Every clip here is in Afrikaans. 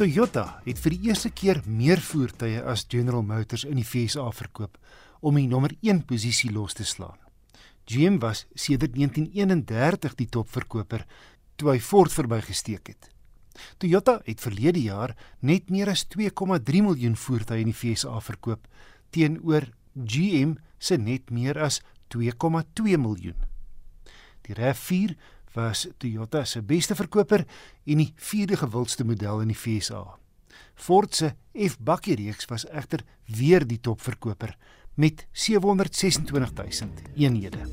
Toyota het vir die eerste keer meer voertuie as General Motors in die VSA verkoop om die nommer 1 posisie los te slaan. GM was sedert 1931 die topverkoper toe hy Ford verbygesteek het. Toyota het verlede jaar net meer as 2,3 miljoen voertuie in die VSA verkoop teenoor GM se net meer as 2,2 miljoen. Die RAV4 was Toyota se beste verkoper en die vierde gewildste model in die VSA. Ford se F-bakkie reeks was egter weer die topverkoper met 726000 eenhede.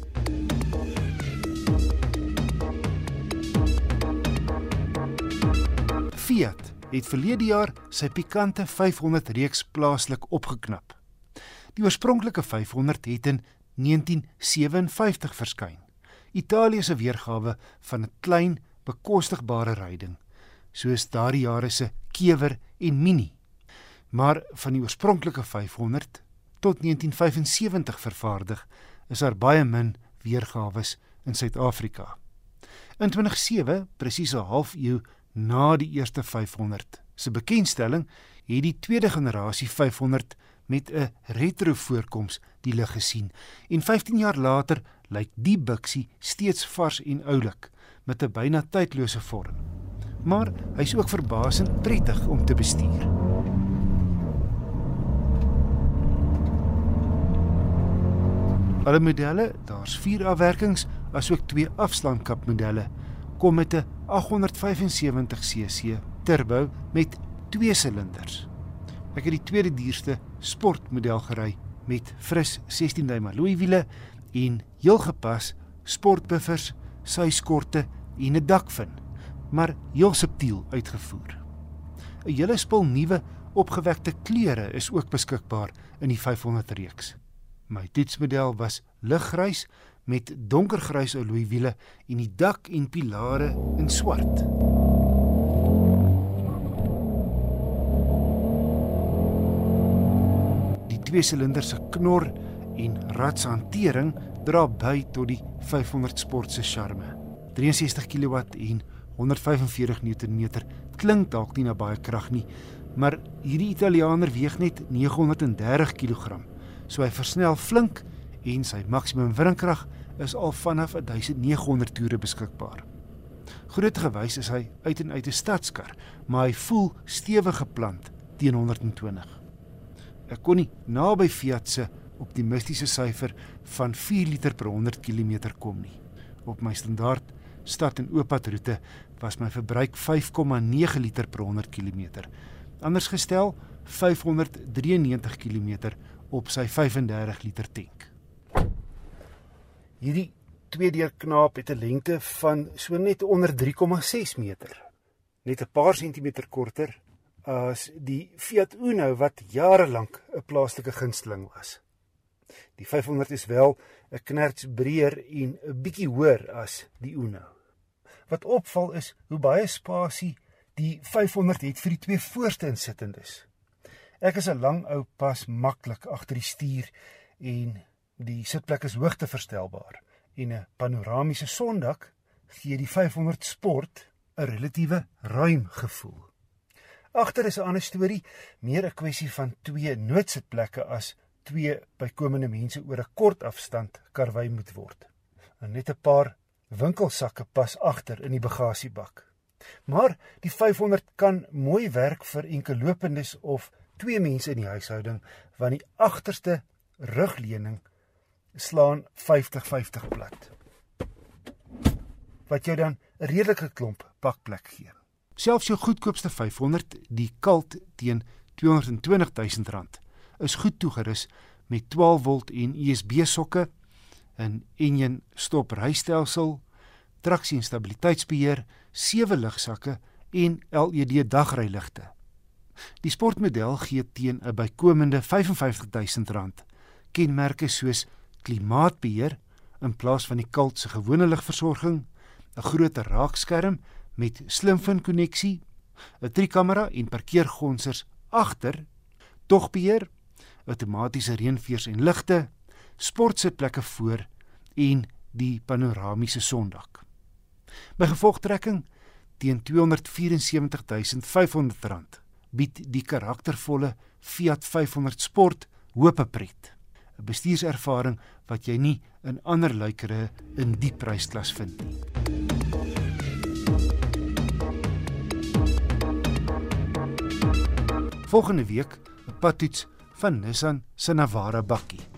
Fiat het verlede jaar sy pikante 500 reeks plaaslik opgeknap. Die oorspronklike 500 het in 1957 verskyn. Italië se weergawe van 'n klein, bekostigbare ryding, soos daardie jare se Kewer en Mini. Maar van die oorspronklike 500 tot 1975 vervaardig, is daar baie min weergawe in Suid-Afrika. In 2007, presies 'n halfuur na die eerste 500 se bekendstelling, het die tweede generasie 500 met 'n retro voorkoms die lig gesien en 15 jaar later lyk die biksie steeds vars en oulik met 'n byna tydlose vorm. Maar hy's ook verbasend prettig om te bestuur. Alle modelle, daar's 4 afwerkings asook 2 afslaankap modelle, kom met 'n 875cc turbo met 2 silinders. Ek het die tweede duurste sportmodel gery met fris 16 duim alloy wiele en heel gepas sportbuffers, syskorte en 'n dakvin, maar heel subtiel uitgevoer. 'n Hele spul nuwe opgewekte kleure is ook beskikbaar in die 500 reeks. My toetsmodel was liggrys met donkergrys alloy wiele en die dak en pilare in swart. Twee silinders se knor en ratshantering dra by tot die 500 sport se charme. 63 kW en 145 Nm klink dalk nie na baie krag nie, maar hierdie Italianer weeg net 930 kg. So hy versnel flink en sy maksimum wringkrag is al vanaf 1900 toere beskikbaar. Grootgewys is hy uit en uit 'n stadskar, maar hy voel stewig geplant teen 120. Ek kon nie naby Fiat se optimistiese syfer van 4 liter per 100 km kom nie. Op my standaard stad en ooppad roete was my verbruik 5,9 liter per 100 km. Anders gestel 593 km op sy 35 liter tank. Hierdie tweedeur knaap het 'n lengte van so net onder 3,6 meter. Net 'n paar sentimeter korter as die Fiat Uno wat jare lank 'n plaaslike gunsteling was. Die 500 is wel 'n knerts breër en 'n bietjie hoër as die Uno. Wat opval is hoe baie spasie die 500 het vir die twee voorste insittendes. Ek is 'n lang ou pas maklik agter die stuur en die sitplek is hoogteverstelbaar en 'n panoramiese sondak gee die 500 Sport 'n relatiewe ruim gevoel. Agter is 'n ander storie, meer 'n kwessie van twee noodsitplekke as twee bykomende mense oor 'n kort afstand karwei moet word. En net 'n paar winkelsakke pas agter in die bagasiebak. Maar die 500 kan mooi werk vir enkellopendes of twee mense in die huishouding want die agterste rugleuning slaan 50-50 plat. Wat jou dan 'n redelike klomp pakplek gee. Selfs jou goedkoopste 500, die Cult teen R220 000 is goed toegerus met 12 volt en USB sokke, 'n enjin stop rystelsel, traksie en stabiliteitsbeheer, sewe ligsakke en LED dagryligte. Die sportmodel gee teen 'n bykomende R55 000 kenmerke soos klimaatbeheer in plaas van die Cult se gewone ligversorging, 'n groter raakskerm met slimfin koneksie, 'n driekamera en parkeergonsers agter, togbeheer outomatiese reënveers en ligte, sportsitplekke voor en die panoramiese sondak. By gevolgtrekking teen R274500 bied die karaktervolle Fiat 500 Sport hoop pret. 'n Bestuurservaring wat jy nie in ander luikere in die prysklas vind nie. Volgende week 'n padtoets van Nissan se Navara bakkie.